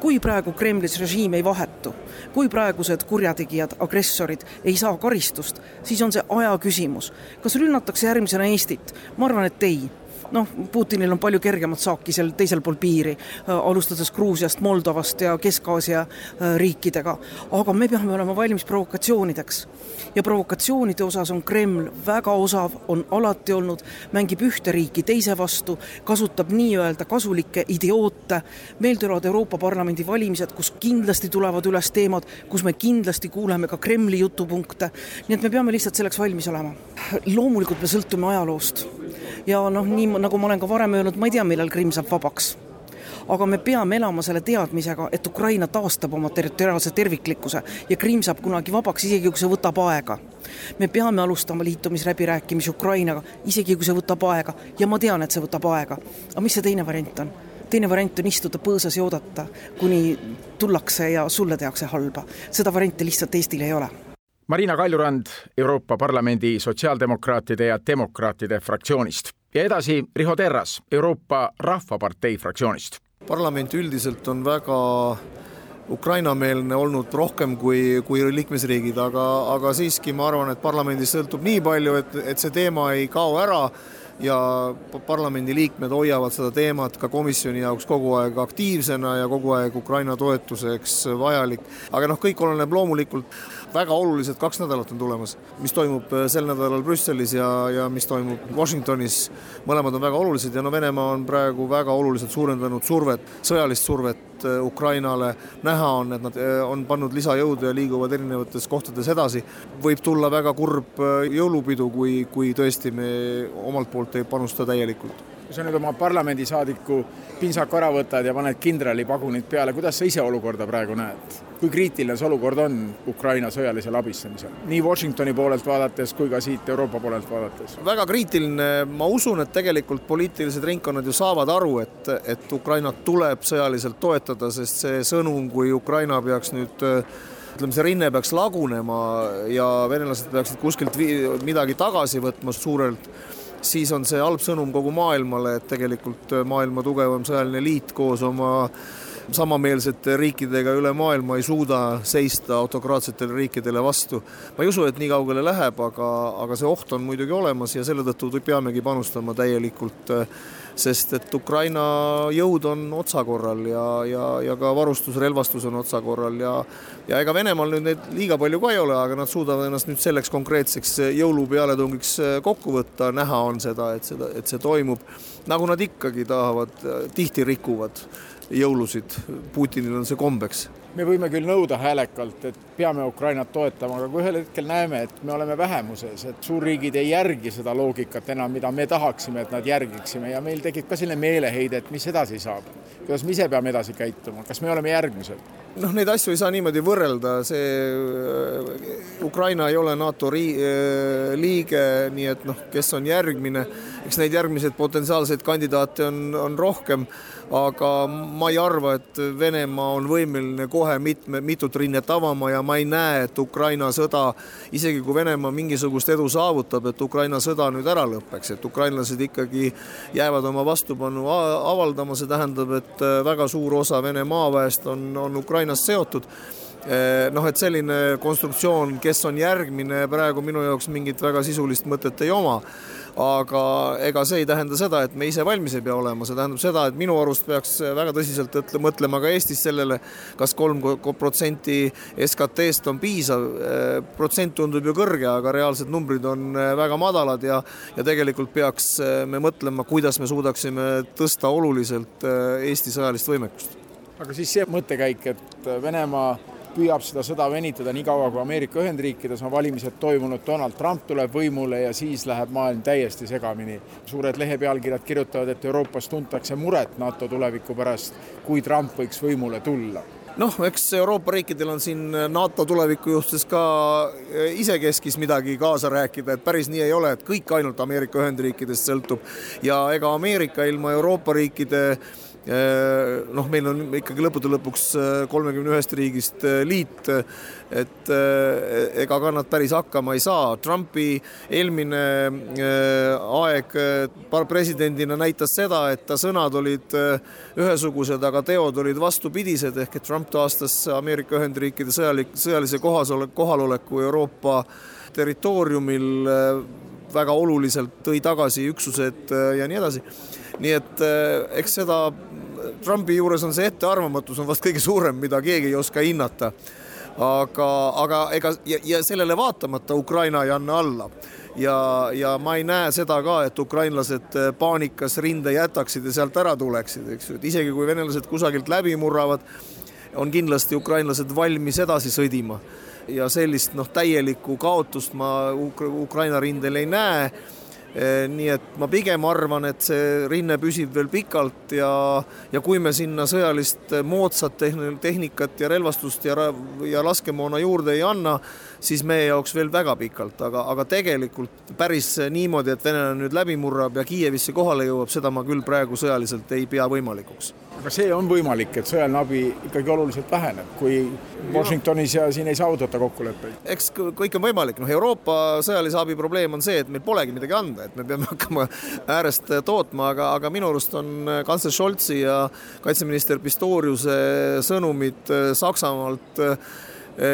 kui praegu Kremlis režiim ei vahetu, kui praegused kurjategijad, agressorid ei saa karistust, siis on see aja küsimus. kas rünnatakse järgmisena Eestit? ma arvan, et ei noh, Putinil on palju kergemat saaki seal teisel pool piiri, äh, alustades Gruusiast, Moldovast ja Kesk-Aasia äh, riikidega. aga me peame olema valmis provokatsioonideks. ja provokatsioonide osas on Kreml väga osav, on alati olnud, mängib ühte riiki teise vastu, kasutab nii-öelda kasulikke idioote. meil tulevad Euroopa Parlamendi valimised, kus kindlasti tulevad üles teemad, kus me kindlasti kuuleme ka Kremli jutupunkte. nii et me peame lihtsalt selleks valmis olema. loomulikult me sõltume ajaloost ja noh, nii nagu ma olen ka varem öelnud, ma ei tea, millal Krimm saab vabaks aga me peame elama selle teadmisega, et Ukraina taastab oma territoriaalse terviklikkuse ja Krimm saab kunagi vabaks, isegi kui see võtab aega. me peame alustama liitumisläbirääkimisi Ukrainaga, isegi kui see võtab aega ja ma tean, et see võtab aega. aga mis see teine variant on? teine variant on istuda põõsas ja oodata, kuni tullakse ja sulle tehakse halba. seda varianti lihtsalt Eestil ei ole Marina Kaljurand Euroopa Parlamendi sotsiaaldemokraatide ja demokraatide fraktsioonist ja edasi Riho Terras Euroopa Rahvapartei fraktsioonist. parlament üldiselt on väga Ukraina-meelne olnud rohkem kui, kui liikmesriigid, aga, aga siiski ma arvan, et parlamendis sõltub nii palju, et, et see teema ei kao ära ja parlamendiliikmed hoiavad seda teemat ka komisjoni jaoks kogu aeg aktiivsena ja kogu aeg Ukraina toetuseks vajalik. aga noh, kõik oleneb loomulikult väga olulised kaks nädalat on tulemas, mis toimub äh, sel nädalal Brüsselis ja, ja mis toimub Washingtonis. mõlemad on väga olulised ja no Venemaa on praegu väga oluliselt suurendanud survet, sõjalist survet äh, Ukrainale. näha on, et nad äh, on pannud lisajõudu ja liiguvad erinevates kohtades edasi. võib tulla väga kurb jõulupidu, kui, kui tõesti me omalt poolt ei panusta täielikult kui sa nüüd oma parlamendisaadiku pintsaku ära võtad ja paned kindralipagunid peale, kuidas sa ise olukorda praegu näed? kui kriitiline see olukord on Ukraina sõjalisel abistamisel, nii Washingtoni poolelt vaadates kui ka siit Euroopa poolelt vaadates? väga kriitiline, ma usun, et tegelikult poliitilised ringkonnad ju saavad aru, et, et Ukrainat tuleb sõjaliselt toetada, sest see sõnum, kui Ukraina peaks nüüd ütleme, see rinne peaks lagunema ja venelased peaksid kuskilt midagi tagasi võtma suurelt siis on see halb sõnum kogu maailmale, et tegelikult äh, maailma tugevam sõjaline liit koos oma samameelsete riikidega üle maailma ei suuda seista autokraatsetele riikidele vastu. ma ei usu, et nii kaugele läheb, aga, aga see oht on muidugi olemas ja selle tõttu peamegi panustama täielikult äh, sest et Ukraina jõud on otsakorral ja, ja, ja ka varustus, relvastus on otsakorral ja ja ega Venemaal nüüd neid liiga palju ka ei ole, aga nad suudavad ennast nüüd selleks konkreetseks jõulu pealetungiks äh, kokku võtta, näha on seda, et seda, et see toimub, nagu nad ikkagi tahavad, äh, tihti rikuvad jõulusid, Putinil on see kombeks me võime küll nõuda häälekalt, et peame Ukrainat toetama, aga kui ühel hetkel näeme, et me oleme vähemuses, et suurriigid ei järgi seda loogikat enam, mida me tahaksime, et nad järgiksime ja meil tekib ka selline meeleheide, et mis edasi saab, kuidas me ise peame edasi käituma, kas me oleme järgmised noh, neid asju ei saa niimoodi võrrelda, see äh, Ukraina ei ole NATO rii-, äh, liige, nii et noh, kes on järgmine, eks neid järgmiseid potentsiaalseid kandidaate on, on rohkem aga ma ei arva, et Venemaa on võimeline kohe mitme, mitut rinnet avama ja ma ei näe, et Ukraina sõda, isegi kui Venemaa mingisugust edu saavutab, et Ukraina sõda nüüd ära lõpeks, et ukrainlased ikkagi jäävad oma vastupanu avaldama, see tähendab, et äh, väga suur osa Vene maaväest on, on Ukrainas seotud äh, noh, et selline konstruktsioon, kes on järgmine, praegu minu jaoks mingit väga sisulist mõtet ei oma aga ega see ei tähenda seda, et me ise valmis ei pea olema, see tähendab seda, et minu arust peaks väga tõsiselt mõtlema ka Eestis sellele, kas kolm protsenti SKT-st on piisav. protsent tundub ju kõrge, aga reaalsed numbrid on väga madalad ja, ja tegelikult peaks me mõtlema, kuidas me suudaksime tõsta oluliselt Eesti sõjalist võimekust. Aga siis see mõttekäik, et Venemaa püüab seda sõda venitada nii kaua, kui Ameerika Ühendriikides on valimised toimunud, Donald Trump tuleb võimule ja siis läheb maailm täiesti segamini. suured lehepealkirjad kirjutavad, et Euroopas tuntakse muret NATO tuleviku pärast, kui Trump võiks võimule tulla noh, eks Euroopa riikidel on siin NATO tuleviku juhtes ka eh, isekeskis midagi kaasa rääkida, et päris nii ei ole, et kõik ainult Ameerika Ühendriikidest sõltub ja ega Ameerika ilma Euroopa riikide Äh, noh, meil on ikkagi lõppude lõpuks äh, kolmekümne ühest riigist äh, liit, et ega ka nad päris hakkama ei saa. Trumpi eelmine aeg presidendina näitas seda, et ta sõnad olid ühesugused, aga teod olid vastupidised, ehk et Trump taastas Ameerika Ühendriikide sõjalik, sõjalise kohasole-, kohaloleku Euroopa territooriumil väga oluliselt, tõi tagasi üksused ja nii edasi nii et eks seda Trumpi juures on see ettearvamatus on vast kõige suurem, mida keegi ei oska hinnata. aga, aga ega ja, ja sellele vaatamata Ukraina ei anna alla. Ja, ja ma ei näe seda ka, et ukrainlased paanikas rinde jätaksid ja sealt ära tuleksid, eks ju, et isegi kui venelased kusagilt läbi murravad, on kindlasti ukrainlased valmis edasi sõdima. Ja sellist noh, täielikku kaotust ma Ukra Ukraina rindel ei näe. Eh, nii et ma pigem arvan, et see rinne püsib veel pikalt ja, ja kui me sinna sõjalist moodsat tehnikat ja relvastust ja, ja laskemoona juurde ei anna, siis meie jaoks veel väga pikalt, aga, aga tegelikult päris niimoodi, et venelane nüüd läbi murrab ja Kiievisse kohale jõuab, seda ma küll praegu sõjaliselt ei pea võimalikuks. aga see on võimalik, et sõjaline abi ikkagi oluliselt väheneb, kui Washingtonis ja siin ei saavutata kokkuleppeid? eks kõik on võimalik, noh, Euroopa sõjalise abi probleem on see, et meil polegi midagi anda, et me peame [LAUGHS] hakkama äärest tootma, aga, aga minu arust on kantsler Scholzi ja kaitseminister Pistoriuse sõnumid Saksamaalt Eh,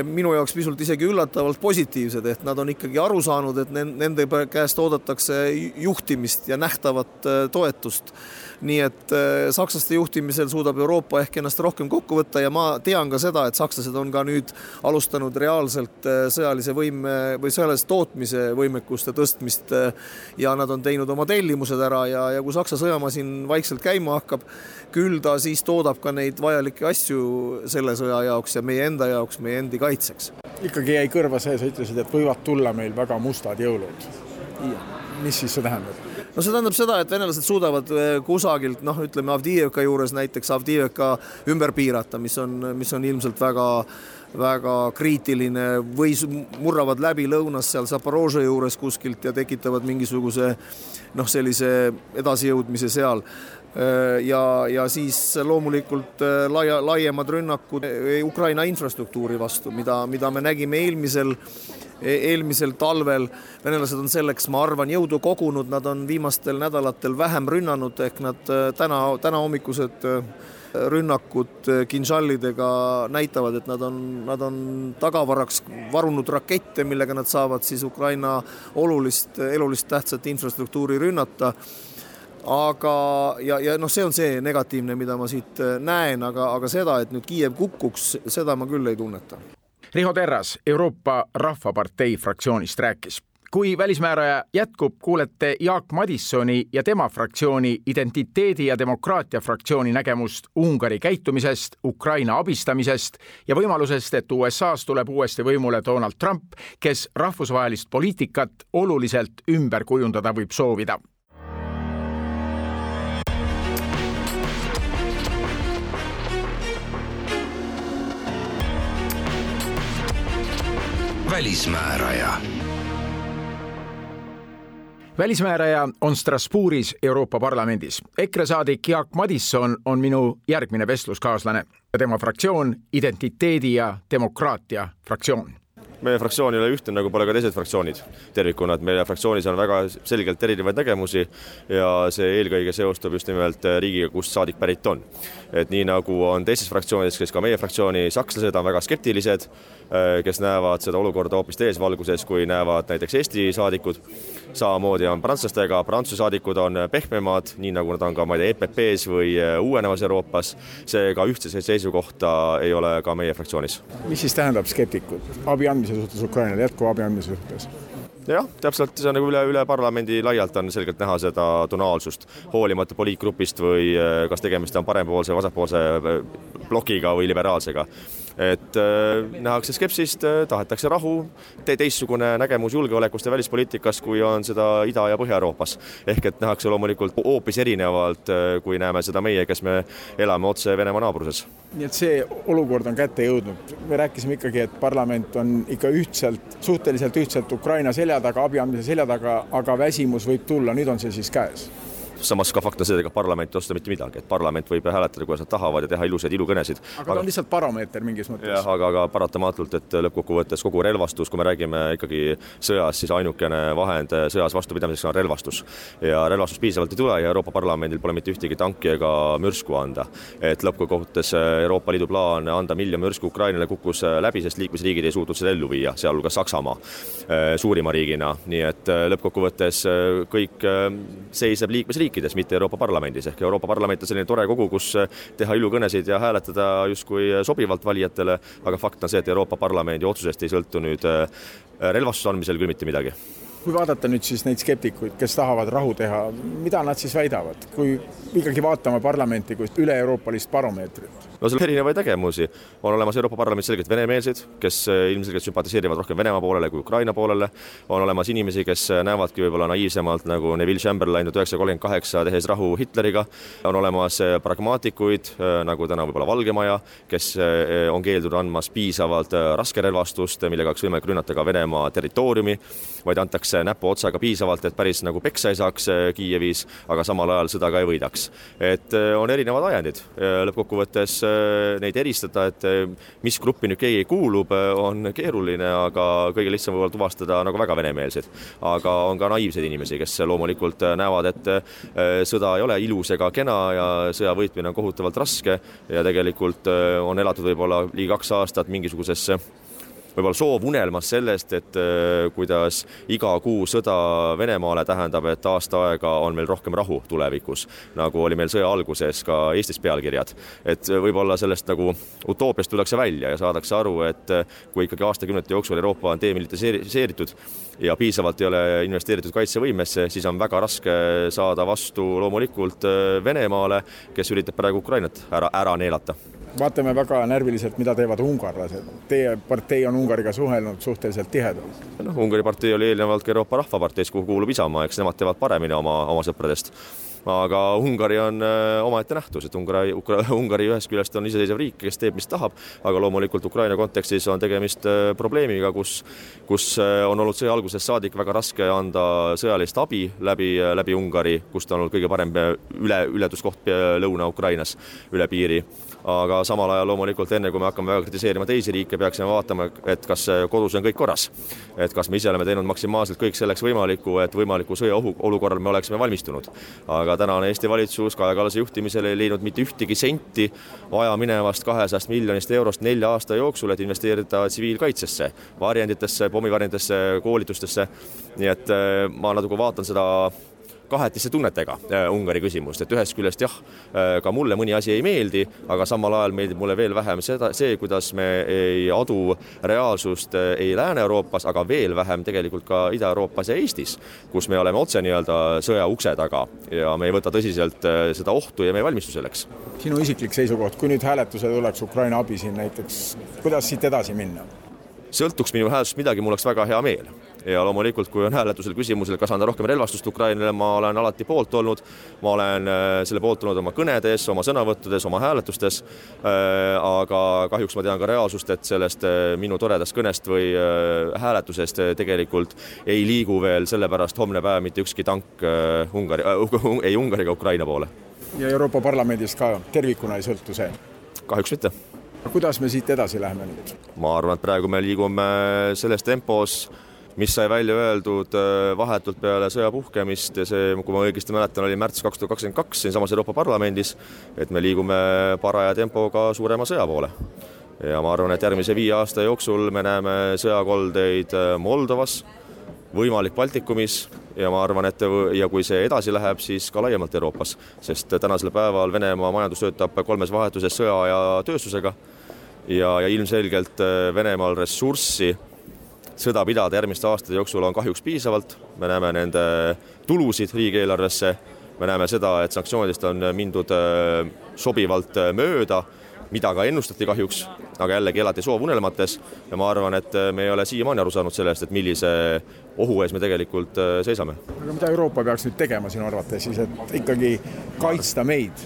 minu jaoks pisut isegi üllatavalt positiivsed, et nad on ikkagi aru saanud, et nende käest oodatakse juhtimist ja nähtavat eh, toetust. Nii et eh, sakslaste juhtimisel suudab Euroopa ehk ennast rohkem kokku võtta ja ma tean ka seda, et sakslased on ka nüüd alustanud reaalselt sõjalise võime või sõjalise tootmise võimekuste tõstmist ja nad on teinud oma tellimused ära ja, ja kui Saksa sõjamasin vaikselt käima hakkab, küll ta siis toodab ka neid vajalikke asju selle sõja jaoks ja meie enda jaoks, meie endi kaitseks. ikkagi jäi kõrva see, sa ütlesid, et võivad tulla meil väga mustad jõulud. mis siis see tähendab? No see tähendab seda, et venelased suudavad eh, kusagilt noh, ütleme Avdiivka juures näiteks Avdiivka ümber piirata, mis on, mis on ilmselt väga väga kriitiline või murravad läbi lõunas seal Zaporožje juures kuskilt ja tekitavad mingisuguse noh, sellise edasijõudmise seal ja, ja siis loomulikult äh, laia, laiemad rünnakud äh, Ukraina infrastruktuuri vastu, mida, mida me nägime eelmisel, e-, eelmisel talvel. venelased on selleks, ma arvan, jõudu kogunud, nad on viimastel nädalatel vähem rünnanud, ehk nad täna, tänahommikused rünnakud kinžallidega näitavad, et nad on, nad on tagavaraks varunud rakette, millega nad saavad siis Ukraina olulist, elulist tähtsat infrastruktuuri rünnata aga, ja, ja noh, see on see negatiivne, mida ma siit äh, näen, aga, aga seda, et nüüd Kiiev kukuks, seda ma küll ei tunneta. Riho Terras Euroopa Rahvapartei fraktsioonist rääkis kui välismääraja jätkub, kuulete Jaak Madissoni ja tema fraktsiooni Identiteedi ja demokraatia fraktsiooni nägemust Ungari käitumisest, Ukraina abistamisest ja võimalusest, et USA-s tuleb uuesti võimule Donald Trump, kes rahvusvahelist poliitikat oluliselt ümber kujundada võib soovida välismääraja välismääraja on Strasbourgis Euroopa Parlamendis. EKRE saadik Jaak Madisson on minu järgmine vestluskaaslane ja tema fraktsioon Identiteedi ja demokraatia fraktsioon meie fraktsioon ei ole ühtne, nagu pole ka teised fraktsioonid tervikuna, et meie fraktsioonis on väga selgelt erinevaid nägemusi ja see eelkõige seostub just nimelt riigiga, kust saadik pärit on. et nii nagu on teistes fraktsioonides, kes ka meie fraktsiooni sakslased on väga skeptilised, äh, kes näevad seda olukorda hoopis teises valguses, kui näevad näiteks Eesti saadikud, samamoodi on prantslastega, Prantsuse saadikud on pehmemad, nii nagu nad on ka, ma ei tea, EPP-s või äh, uuenevas Euroopas, seega ühtse seisukohta ei ole ka meie fraktsioonis. mis siis tähendab skeptikud abi andmise suhtes Ukrainale, jätkuva abi andmise suhtes? jah, täpselt, see on nagu üle, üle parlamendi laialt on selgelt näha seda tonaalsust, hoolimata poliitgrupist või äh, kas tegemist on parempoolse, vasakpoolse plokiga või liberaalsega. Et äh, nähakse skepsist, tahetakse rahu te, teistsugune nägemus julgeolekust ja välispoliitikast, kui on seda Ida- ja Põhja-Euroopas. ehk et nähakse loomulikult hoopis erinevalt, kui näeme seda meie, kes me elame otse Venemaa naabruses nii et see olukord on kätte jõudnud. me rääkisime ikkagi, et parlament on ikka ühtselt, suhteliselt ühtselt Ukraina selja taga, abi andmise selja taga, aga väsimus võib tulla, nüüd on see siis käes samas ka fakt on see, et ega parlament ei otsusta mitte midagi, et parlament võib hääletada, kuidas nad tahavad ja teha ilusaid ilukõnesid. aga ta on lihtsalt baromeeter mingis mõttes. jah, aga, aga paratamatult, et lõppkokkuvõttes kogu relvastus, kui me räägime ikkagi sõjas, siis ainukene vahend sõjas vastupidamiseks on relvastus. ja relvastust piisavalt ei tule ja Euroopa Parlamendil pole mitte ühtegi tanki ega mürsku anda. et lõppkokkuvõttes Euroopa Liidu plaan anda miljon mürsku Ukrainale kukkus läbi, sest liikmesriigid ei suutnud seda ellu viia, sealhulgas Saksamaa eh, suurima riigina, nii et eh, lõppkokkuvõttes eh, kõik seisneb liikmesriik riikides, mitte Euroopa Parlamendis, ehk Euroopa Parlament on selline tore kogu, kus teha ilukõnesid ja hääletada justkui sobivalt valijatele, aga fakt on see, et Euroopa Parlamendi otsusest ei sõltu nüüd äh, relvastuse andmisel küll mitte midagi kui vaadata nüüd siis neid skeptikuid, kes tahavad rahu teha, mida nad siis väidavad, kui ikkagi vaatame parlamenti kui üle-euroopalist baromeetrit? No seal on erinevaid nägemusi, on olemas Euroopa Parlamendis selgelt venemeelseid, kes äh, ilmselgelt sümpatiseerivad rohkem Venemaa poolele kui Ukraina poolele, on olemas inimesi, kes äh, näevadki võib-olla naiivsemalt nagu Neville Chamberlain tuhat üheksasada kolmkümmend kaheksa tehes rahu Hitleriga, on olemas äh, pragmaatikuid, nagu täna võib-olla Valgemaja, kes on keeldunud andmas piisavalt raskerelvastust, millega oleks võimalik rünnata ka Venemaa territooriumi, vaid antakse näpuotsaga piisavalt, et päris nagu peksa ei saaks Kiievis, aga samal ajal sõda ka ei võidaks. et on erinevad ajendid, lõppkokkuvõttes neid eristada, et äh, mis gruppi nüüd keegi kuulub, äh, on keeruline, aga kõige lihtsam võib-olla tuvastada nagu väga venemeelsed. aga on ka naiivseid inimesi, kes loomulikult näevad, et sõda ei ole ilus ega kena ja sõja võitmine on kohutavalt raske ja tegelikult on elatud võib-olla ligi kaks aastat mingisugusesse võib-olla soovunelmas sellest, et äh, kuidas iga kuu sõda Venemaale tähendab, et aasta aega on meil rohkem rahu tulevikus, nagu oli meil sõja alguses ka Eestis pealkirjad. et võib-olla sellest nagu utoopiast tullakse välja ja saadakse aru, et äh, kui ikkagi aastakümnete jooksul Euroopa on demilitariseeritud ja piisavalt ei ole investeeritud kaitsevõimesse, siis on väga raske saada vastu loomulikult äh, Venemaale, kes üritab praegu Ukrainat ära, ära neelata vaatame väga närviliselt, mida teevad ungarlased. Teie partei on Ungariga suhelnud suhteliselt tihedalt. noh, Ungari partei oli eelnevalt ka Euroopa Rahvaparteis, kuhu kuulub Isamaa, eks nemad teavad paremini oma, oma sõpradest aga Ungari on äh, omaette nähtus, et Ungari, [LAUGHS] Ungari ühest küljest on iseseisev riik, kes teeb, mis tahab, aga loomulikult Ukraina kontekstis on tegemist äh, probleemiga, kus, kus äh, on olnud sõja algusest saadik väga raske anda sõjalist abi läbi, läbi Ungari, kust on olnud kõige parem üle, ületuskoht Lõuna-Ukrainas üle piiri aga samal ajal loomulikult enne, kui me hakkame väga kritiseerima teisi riike, peaksime vaatama, et kas kodus on kõik korras. et kas me ise oleme teinud maksimaalselt kõik selleks võimalikku, et võimaliku sõjaohu olukorral me oleksime valmistunud. aga tänane Eesti valitsus Kaja Kallase juhtimisel ei leidnud mitte ühtegi senti vajaminevast kahesajast miljonist eurost nelja aasta jooksul, et investeerida tsiviilkaitsesse, varjenditesse, pommivarjenditesse, koolitustesse. nii et eh, ma natuke vaatan seda kahetiste tunnetega äh, Ungari küsimust, et ühest küljest jah, äh, ka mulle mõni asi ei meeldi, aga samal ajal meeldib mulle veel vähem seda, see, kuidas me ei adu reaalsust äh, ei Lääne-Euroopas, aga veel vähem tegelikult ka Ida-Euroopas ja Eestis, kus me oleme otse nii-öelda sõja ukse taga ja me ei võta tõsiselt seda ohtu ja me ei valmistu selleks. sinu isiklik seisukoht, kui nüüd hääletusele tuleks Ukraina abi siin näiteks, kuidas siit edasi minna? Sõltuks minu hääletusest midagi, mul oleks väga hea meel ja loomulikult, kui on hääletusel küsimusel, kas anda rohkem relvastust Ukrainale, ma olen alati poolt olnud. ma olen äh, selle poolt olnud oma kõnedes, oma sõnavõttudes, oma hääletustes. Äh, aga kahjuks ma tean ka reaalsust, et sellest äh, minu toredast kõnest või hääletusest tegelikult ei liigu veel sellepärast homne päev mitte ükski tank Ungari äh,, ei Ungari ega Ukraina poole. ja Euroopa Parlamendist ka tervikuna ei sõltu see? kahjuks mitte kuidas me siit edasi läheme nüüd? ma arvan, et praegu me liigume selles tempos, mis sai välja öeldud äh, vahetult peale sõja puhkemist ja see, kui ma õigesti mäletan, oli märts kaks tuhat kakskümmend kaks siinsamas Euroopa Parlamendis, et me liigume paraja tempoga suurema sõja poole. ja ma arvan, et järgmise viie aasta jooksul me näeme sõjakoldeid äh, Moldovas, võimalik Baltikumis ja ma arvan, et ja kui see edasi läheb, siis ka laiemalt Euroopas, sest tänasel päeval Venemaa majandus töötab kolmes vahetuses sõja ja tööstusega ja, ja ilmselgelt äh, Venemaal ressurssi sõda pidada järgmiste aastate jooksul on kahjuks piisavalt, me näeme nende tulusid riigieelarvesse, me näeme seda, et sanktsioonidest on mindud äh, sobivalt äh, mööda, mida ka ennustati kahjuks, aga jällegi elati soovunelmates ja ma arvan, et äh, me ei ole siiamaani aru saanud sellest, et millise ohu ees me tegelikult seisame. aga mida Euroopa peaks nüüd tegema sinu arvates siis, et ikkagi kaitsta meid?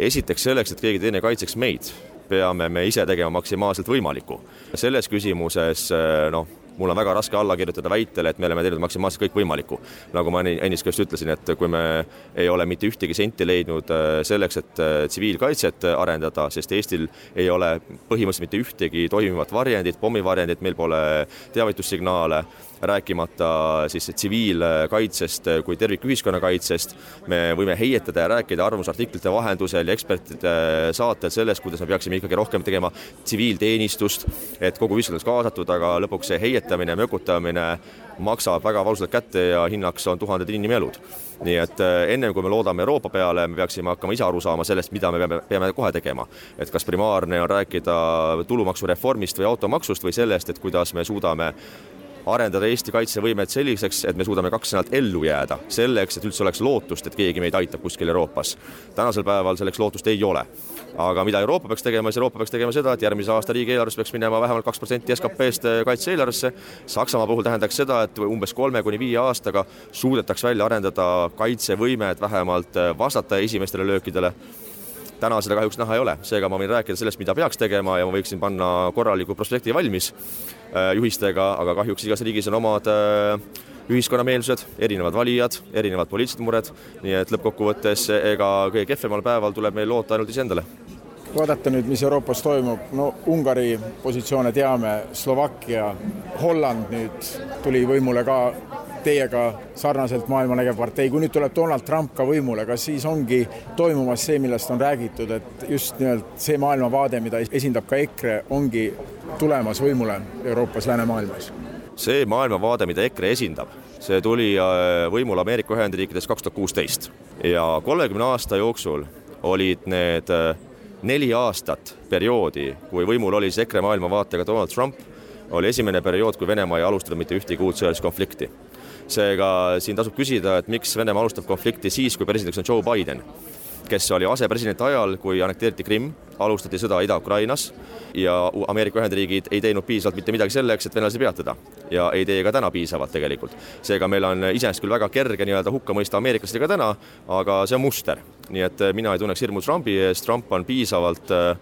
esiteks selleks, et keegi teine kaitseks meid peame me ise tegema maksimaalselt võimalikku. selles küsimuses noh, mul on väga raske alla kirjutada väitele, et me oleme teinud maksimaalselt kõikvõimalikku. nagu ma ennist ka just ütlesin, et kui me ei ole mitte ühtegi senti leidnud äh, selleks, et äh, tsiviilkaitset arendada, sest Eestil ei ole põhimõtteliselt mitte ühtegi toimivat varjendit, pommivarjendit, meil pole teavitussignaale rääkimata siis tsiviilkaitsest kui tervikühiskonna kaitsest. me võime heietada ja rääkida arvamusartiklite vahendusel ja ekspertide saatel sellest, kuidas me peaksime ikkagi rohkem tegema tsiviilteenistust, et kogu ühiskond oleks kaasatud, aga lõpuks see heietamine, mökutamine maksab väga valusalt kätte ja hinnaks on tuhanded inimelud. nii et äh, ennem kui me loodame Euroopa peale, me peaksime hakkama ise aru saama sellest, mida me peame, peame kohe tegema. et kas primaarne on rääkida tulumaksureformist või automaksust või sellest, et kuidas me suudame arendada Eesti kaitsevõimet selliseks, et me suudame kaks nädalat ellu jääda, selleks, et üldse oleks lootust, et keegi meid aitab kuskil Euroopas. tänasel päeval selleks lootust ei ole. aga mida Euroopa peaks tegema, siis Euroopa peaks tegema seda, et järgmise aasta riigieelarves peaks minema vähemalt kaks protsenti SKP-st kaitse-eelarvesse. Saksamaa puhul tähendaks seda, et umbes kolme kuni viie aastaga suudetaks välja arendada kaitsevõimet vähemalt vastata esimestele löökidele täna seda kahjuks näha ei ole, seega ma võin rääkida sellest, mida peaks tegema ja ma võiksin panna korraliku prospekti valmis äh, juhistega, aga kahjuks igas riigis on omad äh, ühiskonnameelsused, erinevad valijad, erinevad poliitilised mured, nii et lõppkokkuvõttes ega kõige kehvemal päeval tuleb meil loota ainult iseendale. Vaadata nüüd, mis Euroopas toimub, no Ungari positsioone teame, Slovakkia, Holland nüüd tuli võimule ka teiega sarnaselt maailma nägev partei, kui nüüd tuleb Donald Trump ka võimule, kas siis ongi toimumas see, millest on räägitud, et just nimelt see maailmavaade, mida esindab ka EKRE, ongi tulemas võimule Euroopas, läänemaailmas? see maailmavaade, mida EKRE esindab, see tuli äh, võimule Ameerika Ühendriikides kaks tuhat kuusteist ja kolmekümne aasta jooksul olid need äh, neli aastat perioodi, kui võimul oli siis EKRE maailmavaatega Donald Trump, oli esimene periood, kui Venemaa ei alustanud mitte ühtegi uut sõjalist konflikti seega siin tasub küsida, et miks Venemaa alustab konflikti siis, kui presidendiks on Joe Biden, kes oli asepresident ajal, kui annekteeriti Krimm, alustati sõda Ida-Ukrainas ja Ameerika Ühendriigid ei teinud piisavalt mitte midagi selleks, et venelasi peatada. Ja ei tee ka täna piisavalt tegelikult. seega meil on iseenesest küll väga kerge nii-öelda hukka mõista ameeriklastega täna, aga see on muster, nii et mina ei tunneks hirmu Trumpi ees, Trump on piisavalt äh,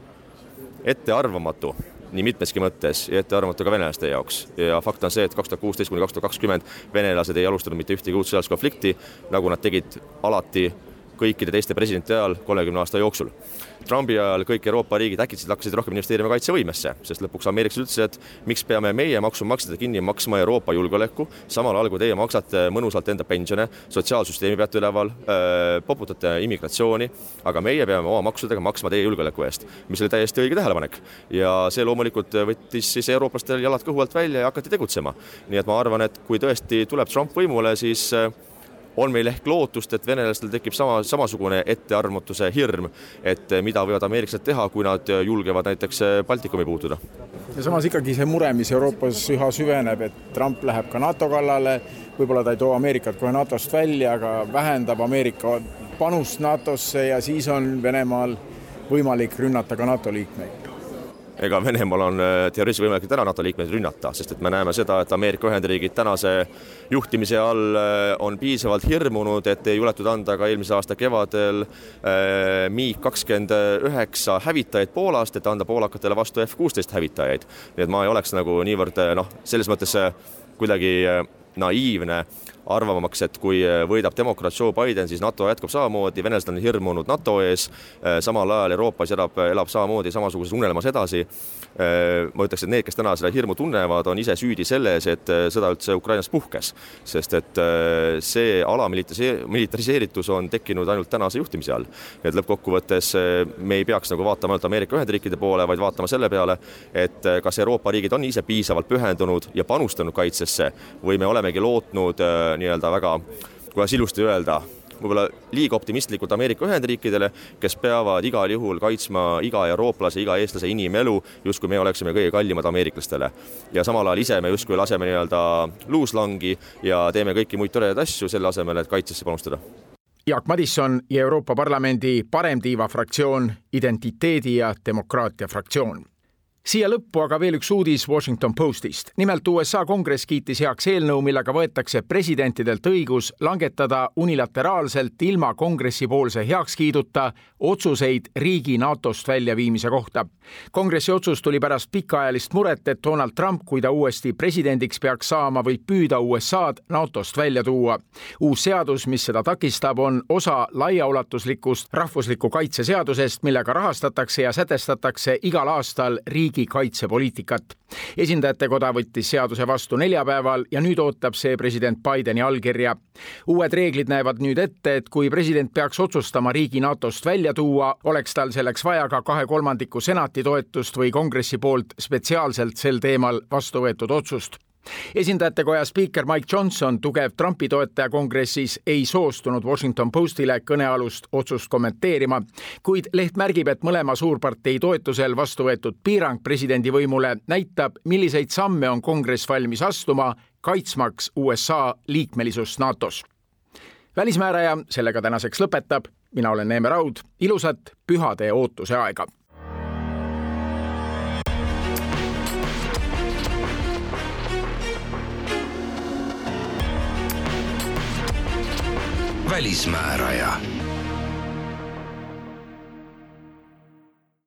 ettearvamatu nii mitmeski mõttes ja ettearvamatu ka venelaste jaoks. ja fakt on see, et kaks tuhat kuusteist kuni kaks tuhat kakskümmend venelased ei alustanud mitte ühtegi uut sõjalist konflikti, nagu nad tegid alati kõikide teiste presidentide ajal kolmekümne aasta jooksul. Trumpi ajal kõik Euroopa riigid äkitselt hakkasid rohkem investeerima kaitsevõimesse, sest lõpuks ameeriklased ütlesid, et miks peame meie maksumaksjatega kinni maksma Euroopa julgeoleku, samal ajal kui teie maksate mõnusalt enda pensione, sotsiaalsüsteemi peate üleval, poputate immigratsiooni, aga meie peame oma maksudega maksma teie julgeoleku eest, mis oli täiesti õige tähelepanek. ja see loomulikult võttis siis eurooplastel jalad kõhu alt välja ja hakati tegutsema. nii et ma arvan, et kui tõesti tuleb Trump võimule, siis on meil ehk lootust, et venelastel tekib sama, samasugune ettearvamatuse hirm, et mida võivad ameeriklased teha, kui nad julgevad näiteks Baltikumi puutuda. ja samas ikkagi see mure, mis Euroopas üha süveneb, et Trump läheb ka NATO kallale, võib-olla ta ei too Ameerikat kohe NATO-st välja, aga vähendab Ameerika panust NATO-sse ja siis on Venemaal võimalik rünnata ka NATO liikmeid ega Venemaal on teoreetiliselt võimalik täna NATO liikmeid rünnata, sest et me näeme seda, et Ameerika Ühendriigid tänase juhtimise all on piisavalt hirmunud, et ei juletud anda ka eelmise aasta kevadel MiG kakskümmend üheksa hävitajaid Poolast, et anda poolakatele vastu F kuusteist hävitajaid. nii et ma ei oleks nagu niivõrd noh, selles mõttes kuidagi naiivne arvamaks, et kui äh, võidab demokraat Joe Biden, siis NATO jätkub samamoodi, venelased on hirmunud NATO ees, äh, samal ajal Euroopas elab, elab samamoodi samasuguses unelmas edasi. Äh, ma ütleks, et need, kes täna seda hirmu tunnevad, on ise süüdi selles, et sõda üldse Ukrainas puhkes, sest et see alamilitariseeritus on tekkinud ainult tänase juhtimise all. et lõppkokkuvõttes me ei peaks nagu vaatama ainult Ameerika Ühendriikide poole, vaid vaatama selle peale, et kas Euroopa riigid on ise piisavalt pühendunud ja panustanud kaitsesse või me olemegi lootnud nii-öelda väga, kuidas ilusti öelda, võib-olla liiga optimistlikult Ameerika Ühendriikidele, kes peavad igal juhul kaitsma iga eurooplase, iga eestlase inimelu, justkui me oleksime kõige kallimad ameeriklastele. ja samal ajal ise me justkui laseme nii-öelda luuslangi ja teeme kõiki muid toredaid asju selle asemel, et kaitsesse panustada. Jaak Madisson ja Euroopa Parlamendi paremtiiva fraktsioon, identiteedi ja demokraatia fraktsioon siia lõppu aga veel üks uudis Washington Postist. nimelt USA kongress kiitis heaks eelnõu, millega võetakse presidentidelt õigus langetada unilateraalselt ilma kongressi poolse heakskiiduta otsuseid riigi NATO-st väljaviimise kohta. kongressi otsus tuli pärast pikaajalist muret, et Donald Trump, kui ta uuesti presidendiks peaks saama, võib püüda USA-d NATO-st välja tuua. uus seadus, mis seda takistab, on osa laiaulatuslikust rahvusliku kaitse seadusest, millega rahastatakse ja sätestatakse igal aastal riigi riigi kaitsepoliitikat. esindajate koda võttis seaduse vastu neljapäeval ja nüüd ootab see president Bideni allkirja. uued reeglid näevad nüüd ette, et kui president peaks otsustama riigi NATO-st välja tuua, oleks tal selleks vaja ka kahe kolmandiku senati toetust või kongressi poolt spetsiaalselt sel teemal vastu võetud otsust esindajate koja spiiker Mike Johnson, tugev Trumpi toetaja kongressis, ei soostunud Washington Postile kõnealust otsust kommenteerima, kuid leht märgib, et mõlema suurpartei toetusel vastu võetud piirang presidendi võimule näitab, milliseid samme on kongress valmis astuma, kaitsmaks USA liikmelisust NATO-s. välismääraja sellega tänaseks lõpetab, mina olen Neeme Raud, ilusat pühade ootuse aega välismääraja